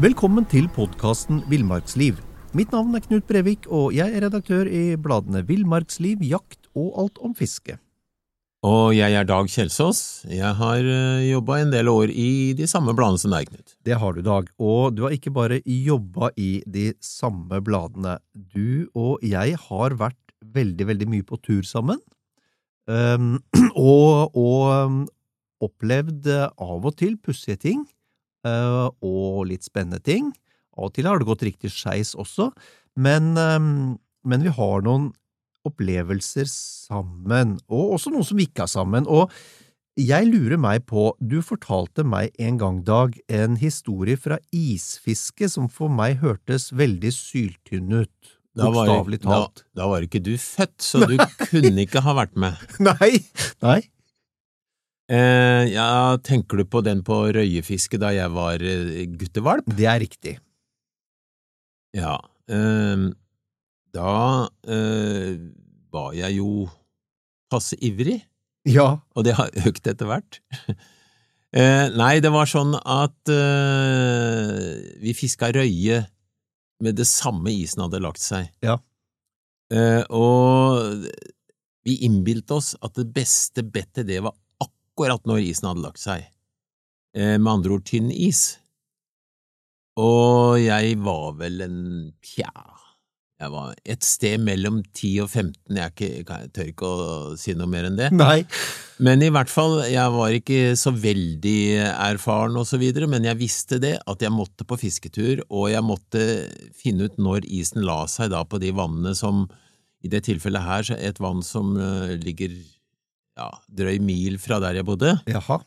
Velkommen til podkasten Villmarksliv. Mitt navn er Knut Brevik, og jeg er redaktør i bladene Villmarksliv, Jakt og Alt om fiske. Og jeg er Dag Kjelsås. Jeg har jobba en del år i de samme bladene som deg, Knut. Det har du, Dag, og du har ikke bare jobba i de samme bladene. Du og jeg har vært veldig, veldig mye på tur sammen, um, og, og um, opplevd av og til pussige ting, og litt spennende ting. Av og til har det gått riktig skeis også, men, um, men vi har noen opplevelser sammen, og også noen som ikke har sammen. Og jeg lurer meg på, du fortalte meg en gang, Dag, en historie fra isfiske som for meg hørtes veldig syltynn ut. Bokstavelig talt. Da, da var ikke du født, så du kunne ikke ha vært med. Nei, nei. Eh, ja, tenker du på den på røyefiske da jeg var eh, guttevalp? Det er riktig. Ja. Eh, da eh, var jeg jo passe ivrig, Ja, og det har økt etter hvert. eh, nei, det var sånn at eh, vi fiska røye med det samme isen hadde lagt seg. Ja. Eh, og vi innbilte oss at det beste bettet, det var akkurat når isen hadde lagt seg. Eh, med andre ord tynn is. Og jeg var vel en tja, jeg var et sted mellom 10 og 15, jeg, ikke, jeg tør ikke å si noe mer enn det. nei. Men i hvert fall, jeg var ikke så veldig erfaren og så videre, men jeg visste det, at jeg måtte på fisketur, og jeg måtte finne ut når isen la seg da på de vannene som, i det tilfellet her, så et vann som eh, ligger ja, drøy mil fra der jeg bodde. Jaha.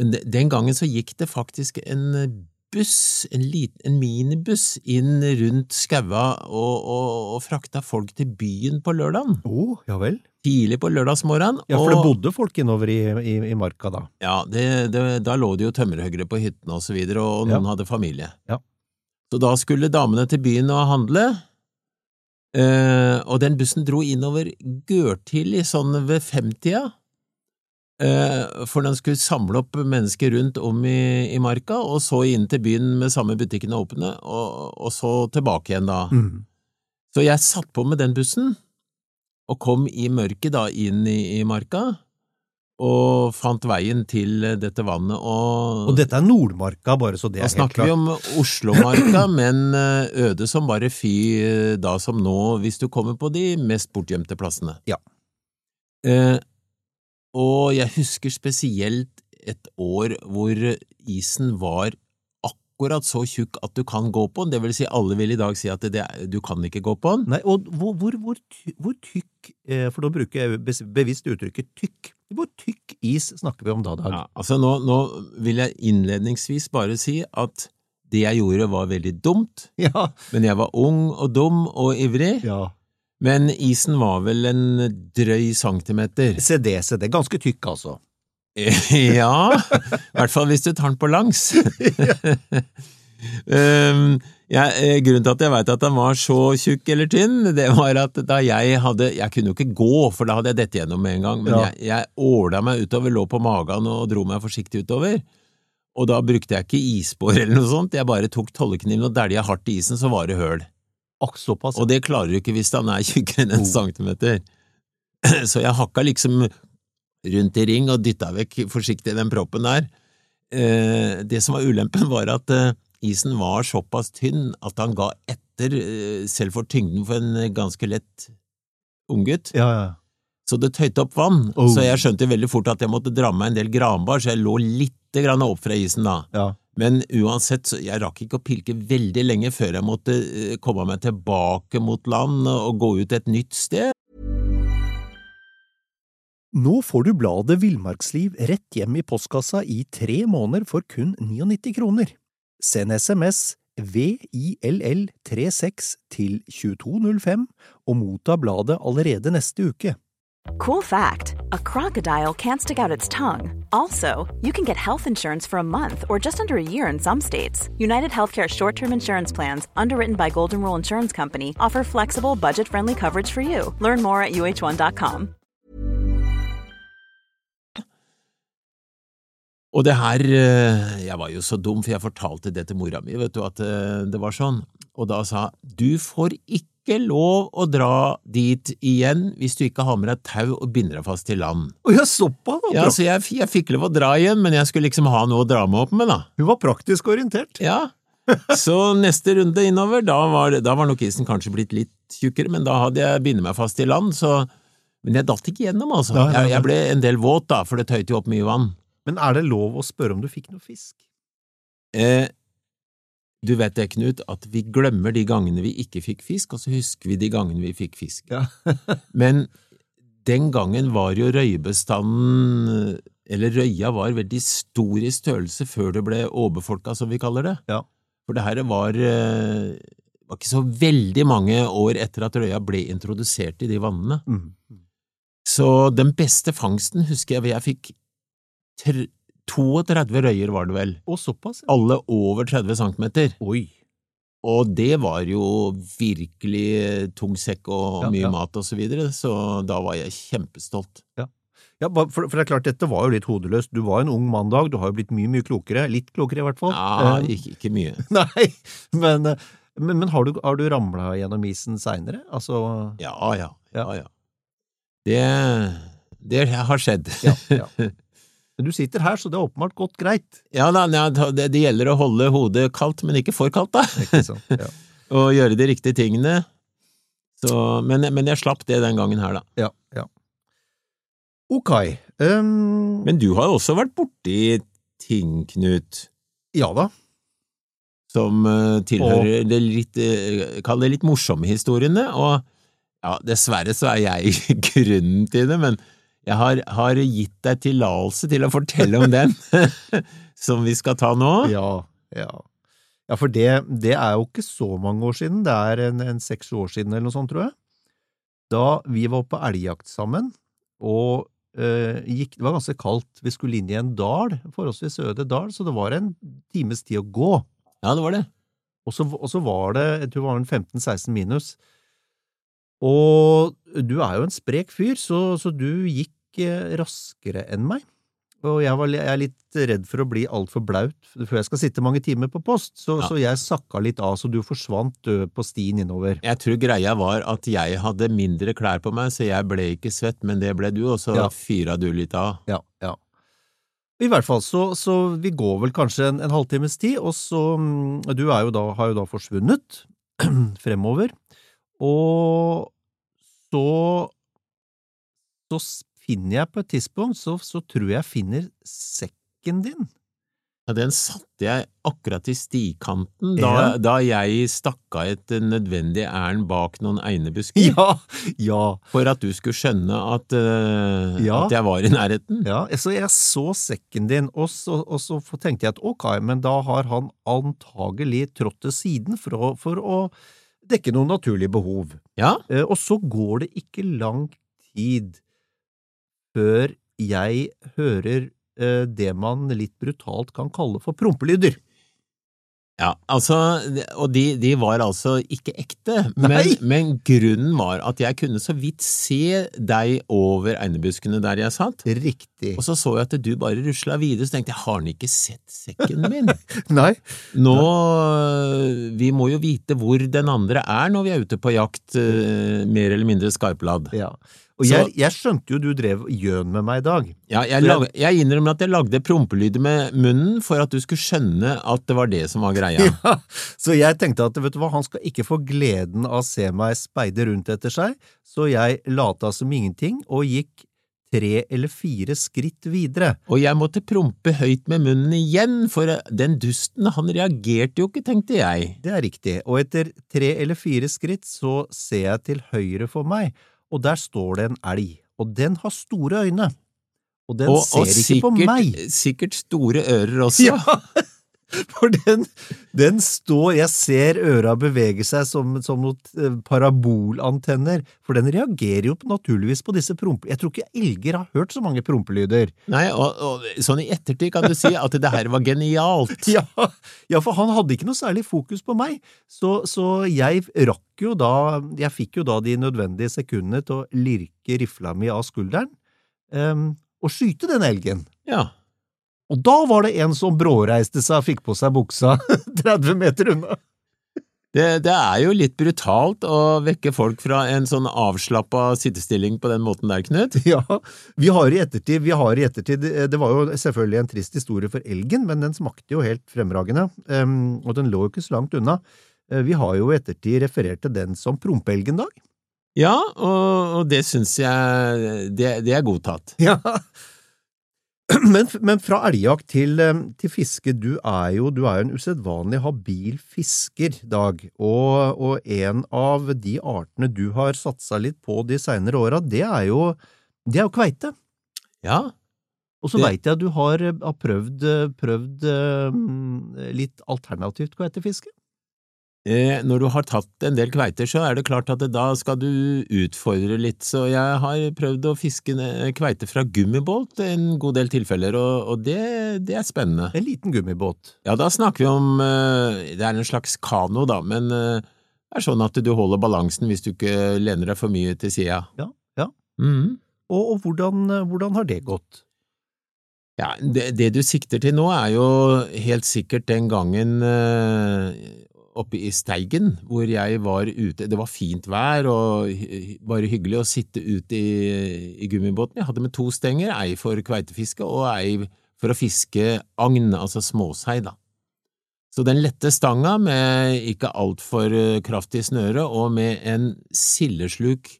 Men den gangen så gikk det faktisk en buss, en, liten, en minibuss, inn rundt skaua og, og, og frakta folk til byen på lørdagen. Oh, ja vel. Tidlig på lørdagsmorgenen. Ja, for det bodde folk innover i, i, i marka da. Ja, det, det, da lå det jo tømmerhoggere på hyttene og så videre, og noen hadde familie. Ja. Så da skulle damene til byen og handle, eh, og den bussen dro innover Gørtili sånn ved femtida, uh, for den skulle samle opp mennesker rundt om i, i marka, og så inn til byen med samme butikkene åpne, og, og så tilbake igjen da. Mm. Så jeg satt på med den bussen, og kom i mørket da inn i, i marka, og fant veien til dette vannet, og, Og dette er Nordmarka, bare så det er helt klart. Da snakker vi om Oslomarka, men eh, øde som bare fy eh, da som nå, hvis du kommer på de mest bortgjemte plassene. Ja. Eh, og jeg husker spesielt et år hvor isen var akkurat så tjukk at du kan gå på den, det vil si alle vil i dag si at det, du kan ikke gå på den. Nei, og hvor, hvor, hvor, hvor tykk, eh, for da bruker jeg bevisst uttrykket tykk, hvor tykk is snakker vi om da, Dag? Ja, altså nå, nå vil jeg innledningsvis bare si at det jeg gjorde var veldig dumt, Ja, men jeg var ung og dum og ivrig, ja. men isen var vel en drøy centimeter. Se det, se det. ganske tykk altså. ja, i hvert fall hvis du tar den på langs. um, jeg, eh, grunnen til at jeg veit at han var så tjukk eller tynn, det var at da jeg hadde Jeg kunne jo ikke gå, for da hadde jeg dette gjennom med en gang, men Ja. jeg, jeg åla meg utover, lå på magen og dro meg forsiktig utover. Og da brukte jeg ikke isbår eller noe sånt, jeg bare tok tollekniven og dælja hardt i isen, så var det høl. Såpass. Og det klarer du ikke hvis den er tjukkere enn en Oh. centimeter. Så jeg hakka liksom rundt i ring og dytta vekk forsiktig den proppen der. Eh, Det som var ulempen, var at eh, isen var såpass tynn at han ga etter eh, selv for tyngden for en ganske lett unggutt. Ja, ja. Så det tøyte opp vann, Oh. så jeg skjønte veldig fort at jeg måtte dra med en del granbar, så jeg lå litt grann opp fra isen da. ja. Men uansett, så jeg rakk ikke å pilke veldig lenge før jeg måtte eh, komme meg tilbake mot land og gå ut et nytt sted. Nå får du bladet Villmarksliv rett hjem i postkassa i tre måneder for kun 99 kroner. Send SMS VILL36 til 2205 og motta bladet allerede neste uke. Cool fact a crocodile can't stick out its tongue. Also, you can get health insurance for a month or just under a year in some states. United Healthcare short term insurance plans, underwritten by Golden Rule Insurance Company, offer flexible, budget friendly coverage for you. Learn more at uh1.com. Og det her eh, Jeg var jo så dum, for jeg fortalte det til mora mi, vet du, at eh, det var sånn. Og da sa du får ikke lov å dra dit igjen hvis du ikke har med deg tau og binder deg fast til land. Å ja, såpass! Ja, så jeg, jeg fikk lov å dra igjen, men jeg skulle liksom ha noe å dra meg opp med, da. Hun var praktisk orientert. Ja. Så neste runde innover, da var, da var nok isen kanskje blitt litt tjukkere, men da hadde jeg bindet meg fast til land, så Men jeg datt ikke gjennom, altså. Jeg, jeg ble en del våt, da, for det tøyte jo opp mye vann. Men er det lov å spørre om du fikk noe fisk? Eh, du vet det, Knut, at vi glemmer de gangene vi ikke fikk fisk, og så husker vi de gangene vi fikk fisk. Ja. Men den gangen var jo røyebestanden Eller røya var veldig stor i størrelse før det ble åbefolka, som vi kaller det. Ja. For det her var eh, var ikke så veldig mange år etter at røya ble introdusert i de vannene. Mm. Så den beste fangsten husker jeg jeg fikk 32 røyer, var det vel. Og såpass? ja. Alle over 30 centimeter. Oi. Og det var jo virkelig tung sekk og Ja, mye ja. mat og så videre, så da var jeg kjempestolt. Ja, Ja, for, det er klart, dette var jo litt hodeløst. Du var en ung mann, Dag. Du har jo blitt mye, mye klokere. Litt klokere, i hvert fall. Ja, Eh, ikke, ikke mye. Nei, men, eh, men, men har du, har du ramla gjennom isen seinere? Altså Ja, ja, Ja. ja, ja. Det, det har skjedd. ja, ja. Men du sitter her, så det er åpenbart gått greit. Ja da, det, det gjelder å holde hodet kaldt, men ikke for kaldt, da. Ikke sant? Ja. Og gjøre de riktige tingene. Så, men, men jeg slapp det den gangen her, da. ja, ja. Ok. Um... Men du har også vært borti ting, Knut, ja da. som uh, tilhører det litt, uh, kall det litt morsomme historiene, og ja, dessverre så er jeg grunnen til det, men jeg har, har gitt deg tillatelse til å fortelle om den, som vi skal ta nå. Ja, ja. Ja, for det, det er jo ikke så mange år siden. Det er en, en seks år siden eller noe sånt, tror jeg. Da vi var på elgjakt sammen, og øh, gikk, det var ganske kaldt. Vi skulle inn i en dal, forholdsvis øde dal, så det var en times tid å gå. Ja, det var det. Og så, og så var det, jeg tror det var en 15-16 minus. Og du er jo en sprek fyr, så, så du gikk eh, raskere enn meg. Og jeg, var, jeg er litt redd for å bli altfor blaut før jeg skal sitte mange timer på post, så, Ja. så jeg sakka litt av, så du forsvant død på stien innover. Jeg tror greia var at jeg hadde mindre klær på meg, så jeg ble ikke svett, men det ble du, og så Ja. fyra du litt av. Ja, ja. I hvert fall, så, så vi går vel kanskje en, en halvtimes tid, og så mm, Du er jo da, har jo da forsvunnet fremover, og så Så finner jeg på et tidspunkt, så, så tror jeg jeg finner sekken din. Ja, den satte jeg akkurat i stikanten da, Ja. da jeg stakk av et nødvendig ærend bak noen einebusker, Ja, ja, for at du skulle skjønne at, uh, Ja. at jeg var i nærheten. ja. Så jeg så sekken din, og så, og så tenkte jeg at ok, men da har han antagelig trådt til siden for å, for å dekke noen naturlige behov. Ja, Eh, Og så går det ikke lang tid før jeg hører eh, det man litt brutalt kan kalle for prompelyder. Ja altså, og de, de var altså ikke ekte, men, men grunnen var at jeg kunne så vidt se deg over einebuskene der jeg satt, Riktig. og så så jeg at du bare rusla videre, så tenkte jeg, har han ikke sett sekken min? Nei, Nå, vi må jo vite hvor den andre er når vi er ute på jakt, eh, mer eller mindre skarpladd. ja. Og Så- jeg, jeg skjønte jo du drev gjøn med meg i dag. Ja, jeg, lag, jeg innrømmer at jeg lagde prompelyder med munnen for at du skulle skjønne at det var det som var greia. Ja, så jeg tenkte at vet du hva, han skal ikke få gleden av å se meg speide rundt etter seg, så jeg lata som ingenting og gikk tre eller fire skritt videre. Og jeg måtte prompe høyt med munnen igjen, for den dusten, han reagerte jo ikke, tenkte jeg. Det er riktig, og etter tre eller fire skritt så ser jeg til høyre for meg, og der står det en elg, og den har store øyne, og den Og, ser og ikke på meg. Og sikkert store ører også. Ja, for den, den står, jeg ser øra bevege seg som, som noen eh, parabolantenner, for den reagerer jo naturligvis på disse prompe... Jeg tror ikke elger har hørt så mange prompelyder. Nei, og, og sånn i ettertid kan du si at det her var genialt. Ja, ja, for han hadde ikke noe særlig fokus på meg, så, så jeg rakk jo da, jeg fikk jo da de nødvendige sekundene til å lirke rifla mi av skulderen, um, og skyte den elgen. Ja. Og da var det en som bråreiste seg og fikk på seg buksa 30 meter unna. Det, det er jo litt brutalt å vekke folk fra en sånn avslappa sittestilling på den måten der, Knut. Ja, vi har i ettertid, vi har i ettertid Det var jo selvfølgelig en trist historie for elgen, men den smakte jo helt fremragende, um, og den lå jo ikke så langt unna. Uh, vi har jo i ettertid referert til den som prompelgen-dag. Ja, og, og det syns jeg det, det, er godtatt. Ja, men, men, fra elgjakt til, til, fiske, du er jo, du er jo en usedvanlig habil fisker, Dag, og, og, en av de artene du har satsa litt på de seinere åra, det det er jo kveite. Ja. Og så veit jeg at du har, har prøvd, prøvd litt alternativt kveitefiske? Eh, når du har tatt en del kveiter, så er det klart at da skal du utfordre litt, så jeg har prøvd å fiske kveite fra gummibåt en god del tilfeller, og, og det, det, er spennende. En liten gummibåt? Ja, da snakker vi om eh, Det er en slags kano, da, men eh, det er sånn at du holder balansen hvis du ikke lener deg for mye til sida. Ja, ja. Mm. Og, og hvordan, hvordan, har det gått? Ja, det, det, du sikter til nå, er jo helt sikkert den gangen oppe i Steigen, hvor jeg var ute. Det var fint vær og bare hyggelig å sitte ute i, i gummibåten. Jeg hadde med to stenger, ei for kveitefiske og ei for å fiske agn, altså småsei, da. Så den lette stanga med ikke altfor eh, kraftig snøre og med en sildesluk,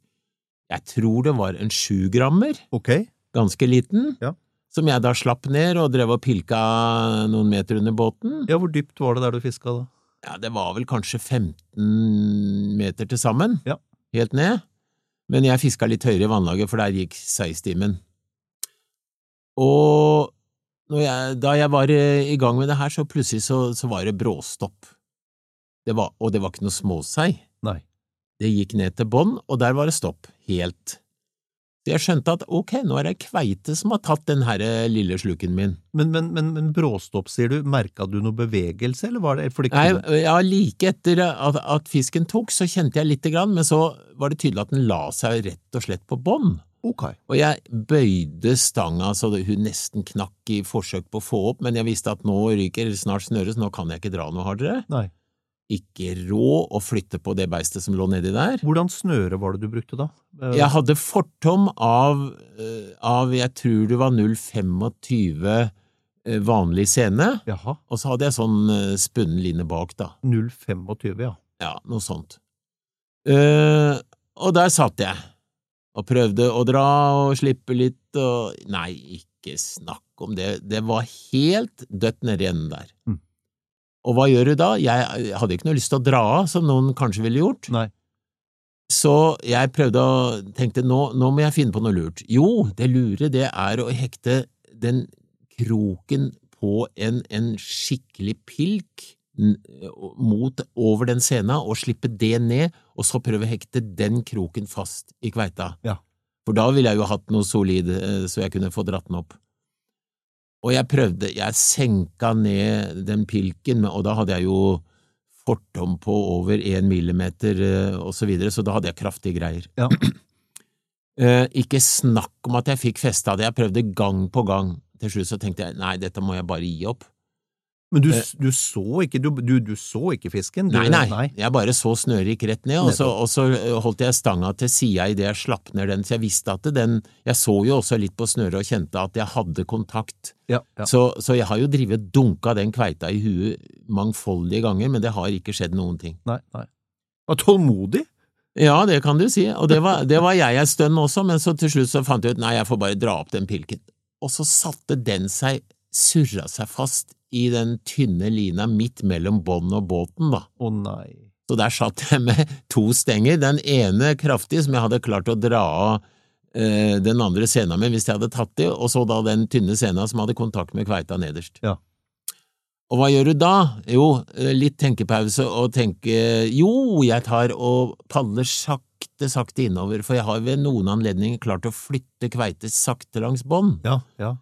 jeg tror det var en sjugrammer, okay. ganske liten, ja. som jeg da slapp ned og drev og pilka noen meter under båten. Ja, Hvor dypt var det der du fiska da? Ja, det var vel kanskje 15 meter til sammen, ja. helt ned, men jeg fiska litt høyere i vannlaget, for der gikk seistimen. Og jeg, da jeg var i gang med det her, så plutselig så, så var det bråstopp. Det var, og det var ikke noe småsei. Nei. Det gikk ned til bånn, og der var det stopp, helt. Så jeg skjønte at ok, nå er det kveite som har tatt den her eh, lille sluken min. Men, men, men, men bråstopp, sier du, merka du noe bevegelse, eller var det fordi Nei, ja, like etter at, at, fisken tok, så kjente jeg lite grann, men så var det tydelig at den la seg rett og slett på bånn. Okay. Og jeg bøyde stanga så hun nesten knakk i forsøk på å få opp, men jeg visste at nå ryker snart snøret, så nå kan jeg ikke dra noe hardere. Nei ikke råd å flytte på det beistet som lå nedi der. Hvordan snøre var det du brukte da? Eh, jeg hadde fortom av, eh, av jeg tror det var 0,25 eh, vanlig scene, Jaha. og så hadde jeg sånn spunnen line bak, da. 0,25, ja. Ja, noe sånt. Uh, og der satt jeg, og prøvde å dra og slippe litt, og nei, ikke snakk om det, det var helt dødt nedi enden der. Mm. Og hva gjør du da? Jeg hadde ikke noe lyst til å dra av, som noen kanskje ville gjort. Nei. Så jeg prøvde å tenkte nå, nå må jeg finne på noe lurt. Jo, det lure det er å hekte den kroken på en, en skikkelig pilk mot over den sena og slippe det ned, og så prøve å hekte den kroken fast i kveita. Ja. For da ville jeg jo hatt noe solid eh, så jeg kunne få dratt den opp. Og jeg prøvde, jeg senka ned den pilken, og da hadde jeg jo fortom på over én millimeter eh, og så videre, så da hadde jeg kraftige greier. Ja. Eh, ikke snakk om at jeg fikk festa det, jeg prøvde gang på gang. Til slutt så tenkte jeg nei, dette må jeg bare gi opp. Men du, du, så ikke, du, du, du, så ikke fisken? Nei, nei, nei, jeg bare så snøret gikk rett ned, og så, og så holdt jeg stanga til sida idet jeg slapp ned den, så jeg visste at den Jeg så jo også litt på snøret og kjente at jeg hadde kontakt. Ja, ja. Så, så, jeg har jo drivet dunka den kveita i huet mangfoldige ganger, men det har ikke skjedd noen ting. Nei, nei. Og tålmodig? Ja, det kan du si, og det var, det var jeg en stund også, men så til slutt så fant jeg ut nei, jeg får bare dra opp den pilken. Og så satte den seg, surra seg fast i den tynne lina midt mellom bånd og båten, da. Å nei. Så der satt jeg med to stenger, den ene kraftig, som jeg hadde klart å dra av eh, den andre sena med hvis jeg hadde tatt det, og så da den tynne sena som hadde kontakt med kveita nederst. Ja. Og hva gjør du da? Jo, eh, litt tenkepause og tenke jo, jeg tar og paller sakte, sakte innover, for jeg har ved noen anledninger klart å flytte kveite sakte langs bånd. Ja, ja.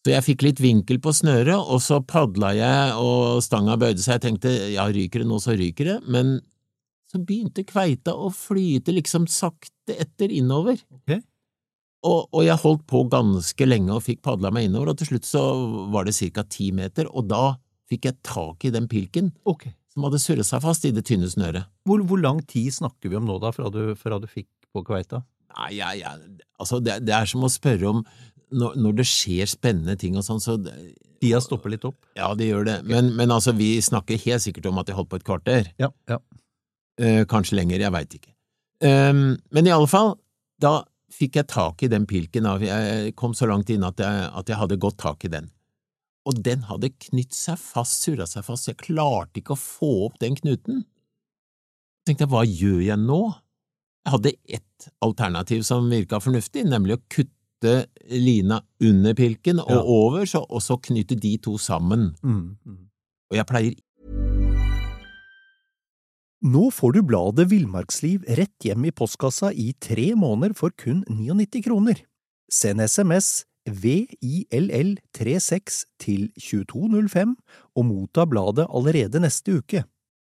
Så jeg fikk litt vinkel på snøret, og så padla jeg, og stanga bøyde seg. Jeg tenkte ja, ryker det nå, så ryker det, men så begynte kveita å flyte liksom sakte etter innover. Okay. Og, og jeg holdt på ganske lenge og fikk padla meg innover, og til slutt så var det ca. ti meter, og da fikk jeg tak i den pilken okay. som hadde surret seg fast i det tynne snøret. Hvor, hvor lang tid snakker vi om nå, da, fra du, fra du fikk på kveita? Nei, jeg, jeg, altså det, det er som å spørre om når, når det skjer spennende ting og sånn, så Tida stopper litt opp? Ja, det gjør det, men, men altså, vi snakker helt sikkert om at de holdt på et kvarter. Ja. ja. Eh, kanskje lenger, jeg veit ikke. Um, men i alle fall, da fikk jeg tak i den pilken, av, jeg kom så langt inn at jeg, at jeg hadde godt tak i den. Og den hadde knytt seg fast, surra seg fast, jeg klarte ikke å få opp den knuten. Jeg tenkte, hva gjør jeg nå? Jeg hadde ett alternativ som virka fornuftig, nemlig å kutte lina under pilken og Ja. over, så, og så knytte de to sammen. Mm, mm. Og jeg pleier Nå får du bladet Villmarksliv rett hjem i postkassa i tre måneder for kun 99 kroner. Send SMS VILL36 til 2205 og motta bladet allerede neste uke.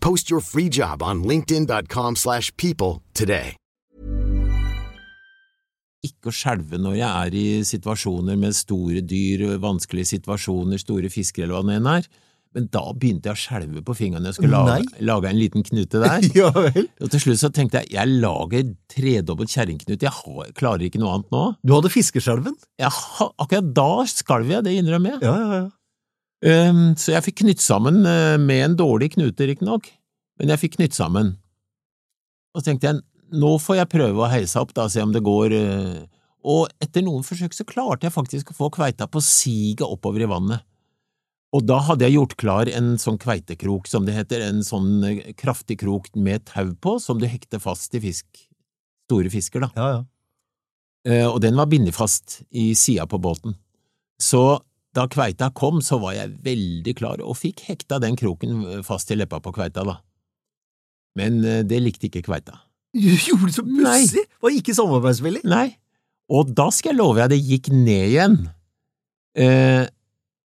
Post your free job on linkedin.com/people slash people today. ikke å skjelve når jeg er i situasjoner med store dyr, vanskelige situasjoner, store fisker eller hva det enn er, men da begynte jeg å skjelve på fingrene jeg skulle lage, lage en liten knute der. Ja vel? Og til slutt så tenkte jeg, jeg lager tredobbelt kjerringknut, jeg har, klarer ikke noe annet nå. Du hadde fiskeskjelven? Akkurat da skalv jeg, det innrømmer jeg. Ja, ja, ja. Ehm, så jeg fikk knytt sammen eh, med en dårlig knute, riktignok, men jeg fikk knytt sammen. Og så tenkte jeg, nå får jeg prøve å heise opp, da, se om det går. eh. Og etter noen forsøk så klarte jeg faktisk å få kveita på siget oppover i vannet. Og da hadde jeg gjort klar en sånn kveitekrok, som det heter, en sånn eh, kraftig krok med tau på, som du hekter fast i fisk, store fisker, da. ja, ja. Og den var bindet fast i sida på båten. Så da kveita kom, så var jeg veldig klar og fikk hekta den kroken fast til leppa på kveita, da. Men eh, det likte ikke kveita. Du Gjorde det så pussig? Var ikke samarbeidsvillig? Nei, og da skal jeg love deg det gikk ned igjen. Eh,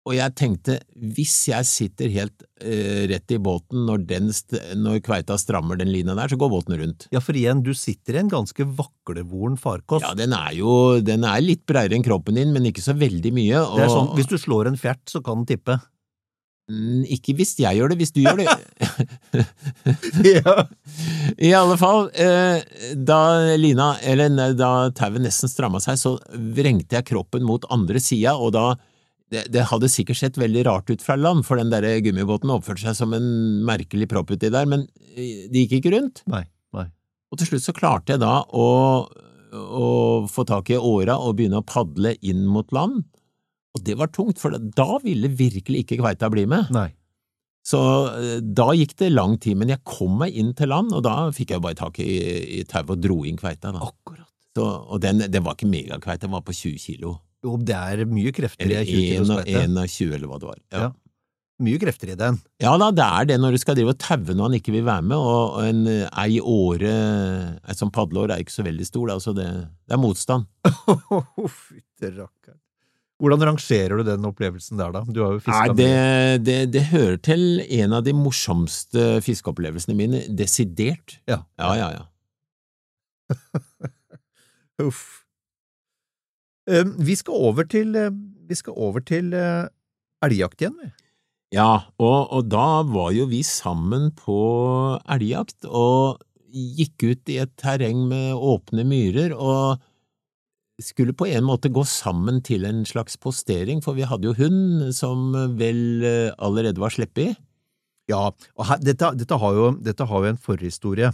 og jeg tenkte, hvis jeg sitter helt uh, rett i båten når, den st når kveita strammer den lina der, så går båten rundt. Ja, for igjen, du sitter i en ganske vaklevoren farkost. Ja, den er jo den er litt breiere enn kroppen din, men ikke så veldig mye. Og, Det er sånn, hvis du slår en fjert, så kan den tippe. Mm, Ikke hvis jeg gjør det, hvis du gjør det. ja. I alle fall, eh, da lina, eller da tauet nesten stramma seg, så vrengte jeg kroppen mot andre sida, og da det, det hadde sikkert sett veldig rart ut fra land, for den der gummibåten oppførte seg som en merkelig propp uti der, men eh, det gikk ikke rundt. Nei, nei. Og til slutt så klarte jeg da å, å få tak i åra og begynne å padle inn mot land. Og det var tungt, for da ville virkelig ikke kveita bli med. nei. Så eh, da gikk det lang tid, men jeg kom meg inn til land, og da fikk jeg bare tak i, i tauet og dro inn kveita. Da. Akkurat. Så, og den, den var ikke megakveite, den var på 20 kilo. Jo, det er mye krefter i Eller ei 20 kilos kveite. 21, eller hva det var. Ja. Ja. Mye krefter i den. ja da, det er det når du skal drive og taue når han ikke vil være med, og en ei åre, Et sånn padleår er ikke så veldig stor, da, så det, det er motstand. Fytte rakkeren. Hvordan rangerer du den opplevelsen der, da? Du har jo fiska det, det, det hører til en av de morsomste fiskeopplevelsene mine, desidert. Ja. Ja, ja, ja. Uff. Eh, Vi skal over til, eh, vi skal over til eh, elgjakt igjen, vi. Ja, og, og da var jo vi sammen på elgjakt og gikk ut i et terreng med åpne myrer og skulle på en måte gå sammen til en slags postering, for vi hadde jo hund som vel eh, allerede var sluppet. Ja, og her, dette, dette, har jo, dette har jo en forhistorie.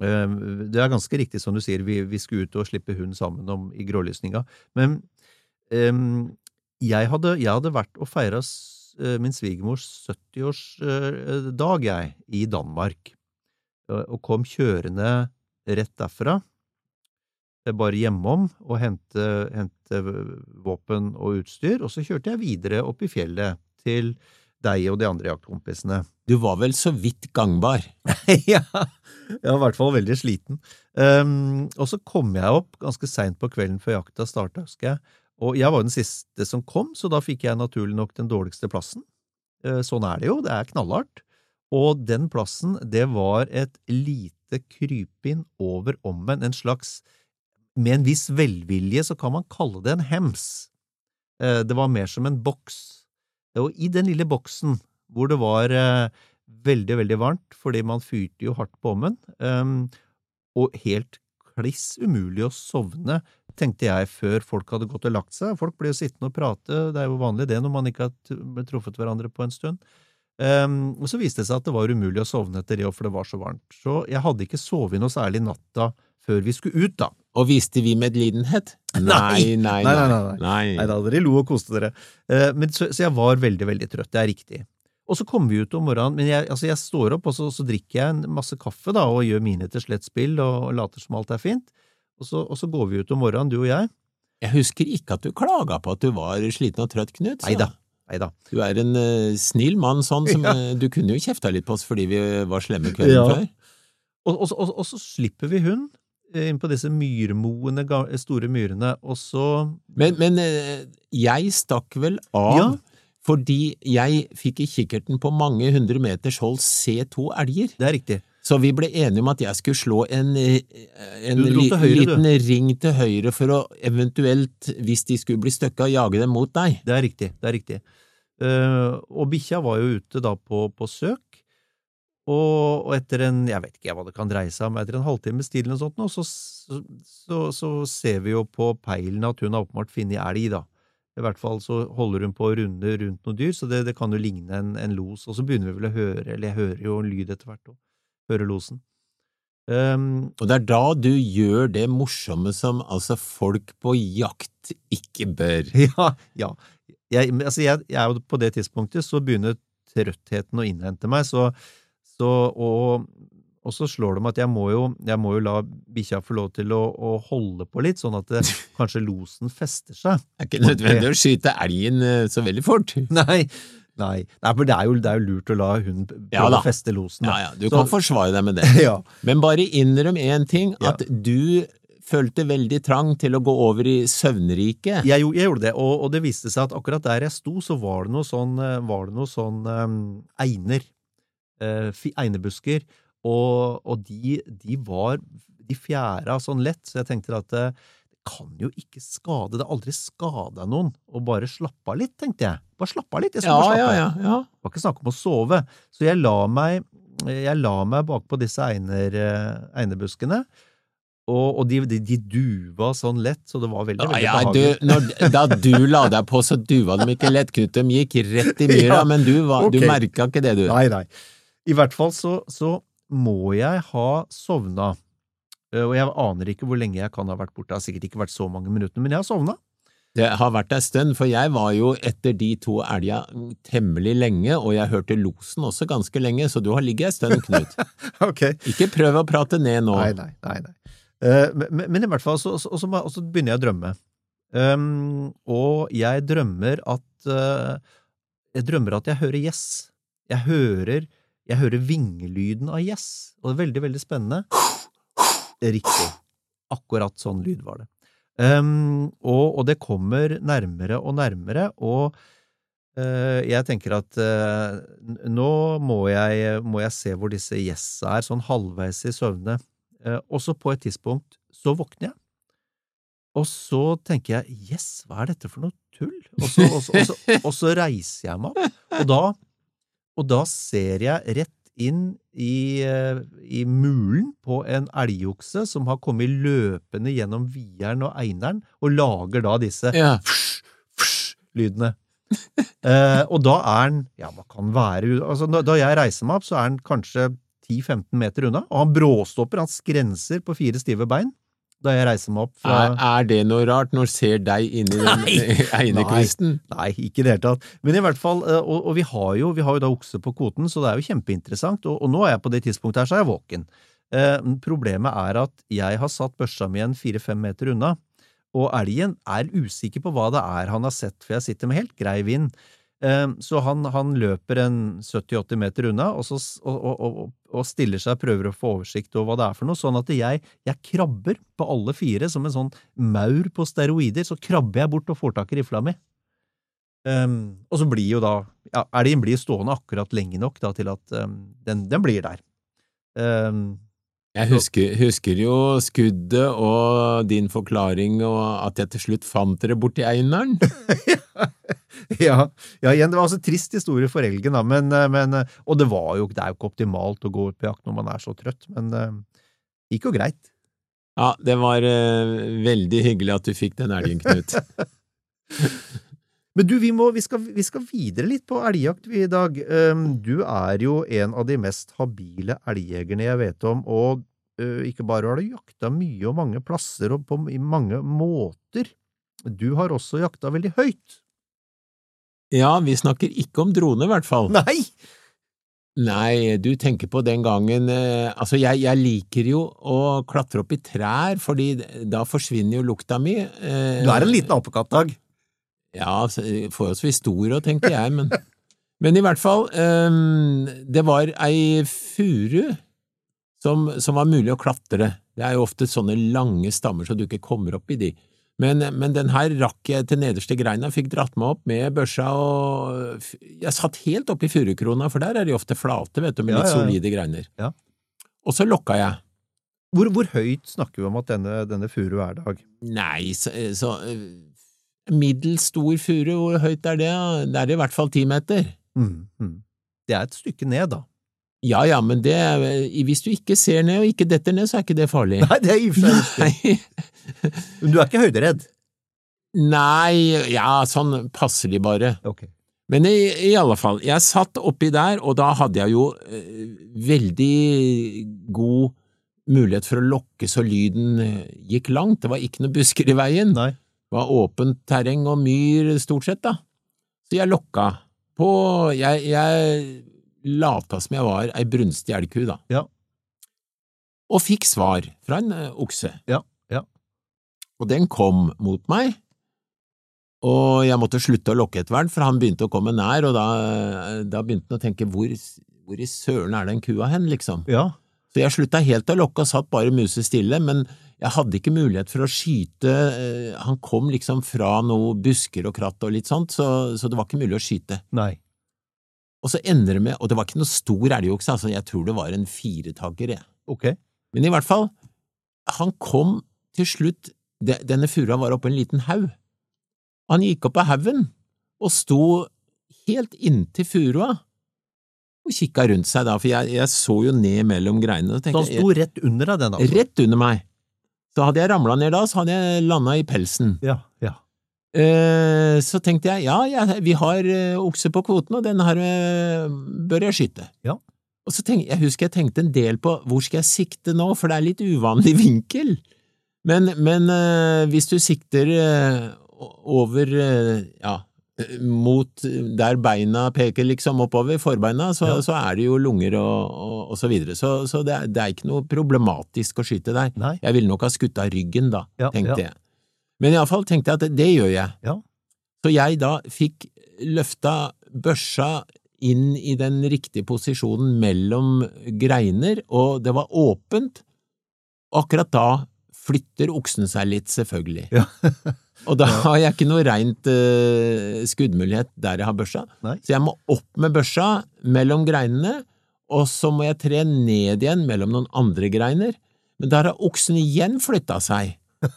Eh, Det er ganske riktig som du sier, vi, vi skulle ut og slippe hund sammen om, i grålysninga. Men um, jeg, hadde, jeg hadde vært og feira min svigermors 70-årsdag, jeg, i Danmark. Og og kom kjørende rett derfra. eh, bare hjemom og hente, hente våpen og utstyr, og så kjørte jeg videre opp i fjellet til deg og de andre jaktkompisene. Du var vel så vidt gangbar? ja, jeg var i hvert fall veldig sliten. Um, og så kom jeg opp ganske seint på kvelden før jakta starta, husker jeg. Og jeg var den siste som kom, så da fikk jeg naturlig nok den dårligste plassen. Uh, sånn er det jo, det er knallhardt. Og den plassen, det var et lite krypinn over ommen, en slags Med en viss velvilje så kan man kalle det en hems. Uh, det var mer som en boks. Og i den lille boksen hvor det var eh, veldig, veldig varmt, fordi man fyrte jo hardt på ommen, um, og helt kliss umulig å sovne, tenkte jeg før folk hadde gått og lagt seg. Folk ble jo sittende og prate, det er jo vanlig det når man ikke har truffet hverandre på en stund. Um, og så viste det seg at det var umulig å sovne etter det, for det var så varmt. Så jeg hadde ikke sovet noe særlig natta før vi skulle ut, da. Og viste vi medlidenhet? Nei, nei, nei, nei, nei. nei. Nei da, dere lo og koste dere. Uh, men, så, så, jeg var veldig, veldig trøtt, det er riktig. Og så kommer vi ut om morgenen, men jeg, altså jeg står opp, og så, så, drikker jeg en masse kaffe da, og gjør mine til slett spill og, og later som alt er fint. Og så, og så, går vi ut om morgenen, du og jeg. Jeg husker ikke at du klaga på at du var sliten og trøtt, Knut. Neida. Neida. Du er en uh, snill mann sånn som ja. uh, Du kunne jo kjefta litt på oss fordi vi var slemme kvelden ja. før. Og, og, og, så slipper vi hund eh, inn på disse myrmoene, store myrene, og så Men, men uh, jeg stakk vel av ja fordi jeg fikk i kikkerten på mange hundre meters hold se to elger. Det er riktig. Så vi ble enige om at jeg skulle slå en, eh, en li, høyre, liten du. ring til høyre for å eventuelt, hvis de skulle bli støkka, jage dem mot deg. Det er riktig. det er riktig. Uh, og bikkja var jo ute da på, på søk, og, og, etter en jeg vet ikke hva det kan dreie seg om, etter en halvtime stil eller noe sånt, så, så, så, ser vi jo på peilen at hun har åpenbart funnet elg, da. I hvert fall så holder hun på å runde rundt noen dyr, så det, det kan jo ligne en, en, los. Og så begynner vi vel å høre, eller jeg hører jo en lyd etter hvert, og hører losen. Um, og det er da du gjør det morsomme som altså folk på jakt ikke bør. Ja, ja. Jeg, altså jeg, jeg er på det tidspunktet så begynner trøttheten å innhente meg, så, så og og så slår det meg at jeg må jo, jeg må jo la bikkja få lov til å, å, holde på litt, sånn at det, kanskje losen fester seg. Det er ikke nødvendig å skyte elgen eh, så veldig fort. Nei, nei. nei for det er, jo, det er, jo, lurt å la hunden prøve ja, å feste losen. Da. Ja, ja, du så, kan forsvare deg med det. ja. Men bare innrøm én ting, at ja. du følte veldig trang til å gå over i søvnriket. Jeg, jeg gjorde det, og, og, det viste seg at akkurat der jeg sto, så var det noe sånn, eh, var det noe sånn um, einer. Einebusker og, og de, de, var De fjæra sånn lett, så jeg tenkte at det, det kan jo ikke skade Det har aldri skada noen å bare slappe av litt, tenkte jeg. Bare slappe av litt. Jeg skulle ja, bare slappe av. Ja, ja, ja. Det var ikke snakk om å sove. Så jeg la meg, jeg la meg bakpå disse einer, einebuskene. Og, og de, de, de, duva sånn lett, så det var veldig, veldig ja, behagelig. Du, når, da du la deg på, så duva de ikke lett, Knut. De gikk rett i myra, men du, var, okay. du merka ikke det, du. Nei, nei. I hvert fall så, så må jeg ha sovna, eh, og jeg aner ikke hvor lenge jeg kan ha vært borte, det har sikkert ikke vært så mange minutter, men jeg har sovna. Det har vært ei stund, for jeg var jo etter de to elga temmelig lenge, og jeg hørte losen også ganske lenge, så du har ligget ei stund, Knut. okay. Ikke prøv å prate ned nå. Nei, nei, nei. nei. Uh, men, men, i hvert fall, så, så, så, så begynner jeg å drømme. Um, og jeg drømmer at uh, Jeg drømmer at jeg hører gjess. Jeg hører jeg hører vingelyden av gjess, og det er veldig, veldig spennende. Riktig. Akkurat sånn lyd var det. Um, og, og, det kommer nærmere og nærmere, og uh, jeg tenker at uh, nå må jeg, må jeg, se hvor disse gjessa er, sånn halvveis i søvne. Uh, og så på et tidspunkt så våkner jeg, og så tenker jeg yes, hva er dette for noe tull? Og så, og så, og så, og så reiser jeg meg opp, og da og da ser jeg rett inn i, eh, i mulen på en elgokse som har kommet løpende gjennom vieren og eineren, og lager da disse ja. fsh, fsh, lydene. eh, og da er han Ja, hva kan være altså, Da jeg reiser meg opp, så er han kanskje 10-15 meter unna, og han bråstopper, han skrenser på fire stive bein da jeg reiser meg opp fra Er, er det noe rart når jeg ser deg inni den einekvisten? Nei, nei, ikke i det hele tatt. Men i hvert fall, eh, og, og vi, har jo, vi, har jo, da okse på kvoten, så det er jo kjempeinteressant. Og, og, nå er jeg på det tidspunktet her, så er jeg våken. Eh, problemet er at jeg har satt børsa mi en fire-fem meter unna, og elgen er usikker på hva det er han har sett, for jeg sitter med helt grei vind. Eh, så han, han løper en 70-80 meter unna, og, så, og, og, og, stiller seg og prøver å få oversikt over hva det er for noe, sånn at jeg, jeg krabber på alle fire som en sånn maur på steroider, så krabber jeg bort og får tak i rifla mi. Um, og så blir jo da ja, Elgen blir stående akkurat lenge nok da, til at um, den, den, blir der. Um, jeg husker, husker, jo skuddet og din forklaring og at jeg til slutt fant dere borti Einaren. ja, ja, igjen, det var altså trist historie for elgen, da, men, eh, men, eh, Og det var jo, det er jo ikke optimalt å gå ut på jakt når man er så trøtt, men det uh, gikk jo greit. Ja, det var uh, veldig hyggelig at du fikk den elgen, Knut. men du, vi, må, vi, skal, vi, skal, videre litt på elgjakt i dag. Um, du er jo en av de mest habile elgjegerne jeg vet om, og uh, ikke bare har du jakta mye og mange plasser og på mange måter, du har også jakta veldig høyt. Ja, vi snakker ikke om drone, i hvert fall. Nei! Nei, du tenker på den gangen eh, Altså, jeg, jeg, liker jo å klatre opp i trær, fordi da forsvinner jo lukta mi. Eh, du er en liten apekatt, Dag. Ja, forholdsvis stor òg, tenker jeg, men Men i hvert fall, eh, det var ei furu som, som var mulig å klatre. Det er jo ofte sånne lange stammer så du ikke kommer opp i de. Men, men, den her rakk jeg til nederste greina, fikk dratt meg opp med børsa, og jeg satt helt oppi furukrona, for der er de ofte flate, vet du, med ja, litt solide greiner. Ja. Og så lokka jeg. Hvor, hvor, høyt snakker vi om at denne, denne furu er, Dag? Nei, så, så Middels stor furu, hvor høyt er det? Det er i hvert fall ti meter. Mm, mm. Det er et stykke ned, da. Ja ja, men det, hvis du ikke ser ned og ikke detter ned, så er ikke det farlig. Nei, det er i og for seg Men du er ikke høyderedd? Nei, ja, sånn passelig bare. Okay. Men i, i, alle fall, jeg satt oppi der, og da hadde jeg jo eh, veldig god mulighet for å lokke så lyden eh, gikk langt. Det var ikke noen busker i veien. Nei. Det var åpent terreng og myr, stort sett, da. Så jeg lokka på Jeg, jeg lata som jeg var ei brunstig elgku, da. Ja. Og fikk svar fra en uh, okse. Ja ja. og den kom mot meg, og jeg måtte slutte å lokke etter hvert, for han begynte å komme nær, og da, da begynte han å tenke hvor, hvor, i søren er den kua hen, liksom? Ja. Så jeg slutta helt å lokke og satt bare musestille, men jeg hadde ikke mulighet for å skyte, eh, han kom liksom fra noe busker og kratt og litt sånt, så, så det var ikke mulig å skyte. Nei. Og så ender det med, og det var ikke noe stor elgokse, altså jeg tror det var en firetagger, jeg. Okay. Men i hvert fall, han kom til slutt denne furua var oppe en liten haug. Han gikk opp av haugen og sto helt inntil furua og kikka rundt seg da, for jeg, jeg, så jo ned mellom greinene. Så han sto rett under deg, den altså? Rett under meg. Så hadde jeg ramla ned da, så hadde jeg landa i pelsen. Ja, så tenkte jeg ja, ja vi har eh, okse på kvoten, og den her eh, bør jeg skyte. Ja. Og så tenk, jeg husker jeg tenkte en del på hvor skal jeg sikte nå, for det er litt uvanlig vinkel. Men, men hvis du sikter over ja, mot der beina peker liksom oppover, forbeina, så, ja. så er det jo lunger og, og, og så videre. Så, så det, er, det, er, ikke noe problematisk å skyte der. Nei. Jeg ville nok ha skutt av ryggen da, tenkte jeg. Men iallfall tenkte jeg at det, gjør jeg. Så jeg da fikk løfta børsa inn i den riktige posisjonen mellom greiner, og det var åpent. Akkurat da flytter oksen seg litt, selvfølgelig. Ja. og da har jeg ikke noe reint uh, skuddmulighet der jeg har børsa, Nei. så jeg må opp med børsa mellom greinene, og så må jeg tre ned igjen mellom noen andre greiner, men der har oksen igjen flytta seg.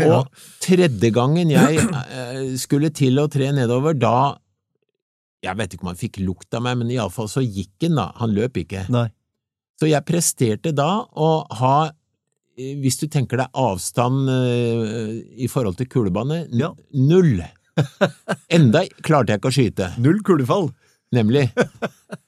Og tredje gangen jeg uh, skulle til å tre nedover, da jeg vet ikke om han fikk lukt av meg, men iallfall så gikk han, da. Han løp ikke. Nei. Så jeg presterte da å ha Eh, hvis du tenker deg avstand uh, i forhold til kulebane, ja. null. Enda klarte jeg ikke å skyte. Null kulefall. Nemlig.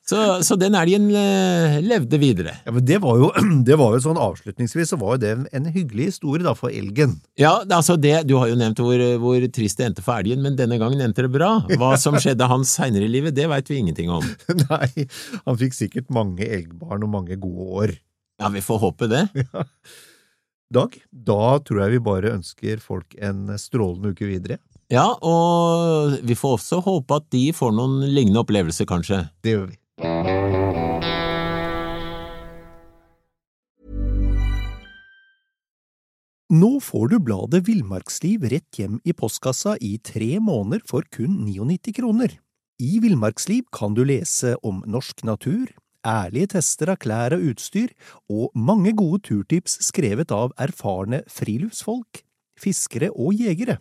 Så, så den elgen uh, levde videre. Ja, men det var, jo, det var jo sånn avslutningsvis så var jo det en hyggelig historie da for elgen. Ja, altså det, du har jo nevnt hvor, hvor trist det endte for elgen, men denne gangen endte det bra. Hva som skjedde hans seinere i livet, det veit vi ingenting om. Nei, han fikk sikkert mange elgbarn og mange gode år. Ja, vi får håpe det. Dag, da tror jeg vi bare ønsker folk en strålende uke videre. Ja, og vi får også håpe at de får noen lignende opplevelser, kanskje. Det gjør vi. Nå får du bladet Villmarksliv rett hjem i postkassa i tre måneder for kun 99 kroner. I Villmarksliv kan du lese om norsk natur, ærlige tester av klær og utstyr, og mange gode turtips skrevet av erfarne friluftsfolk, fiskere og jegere.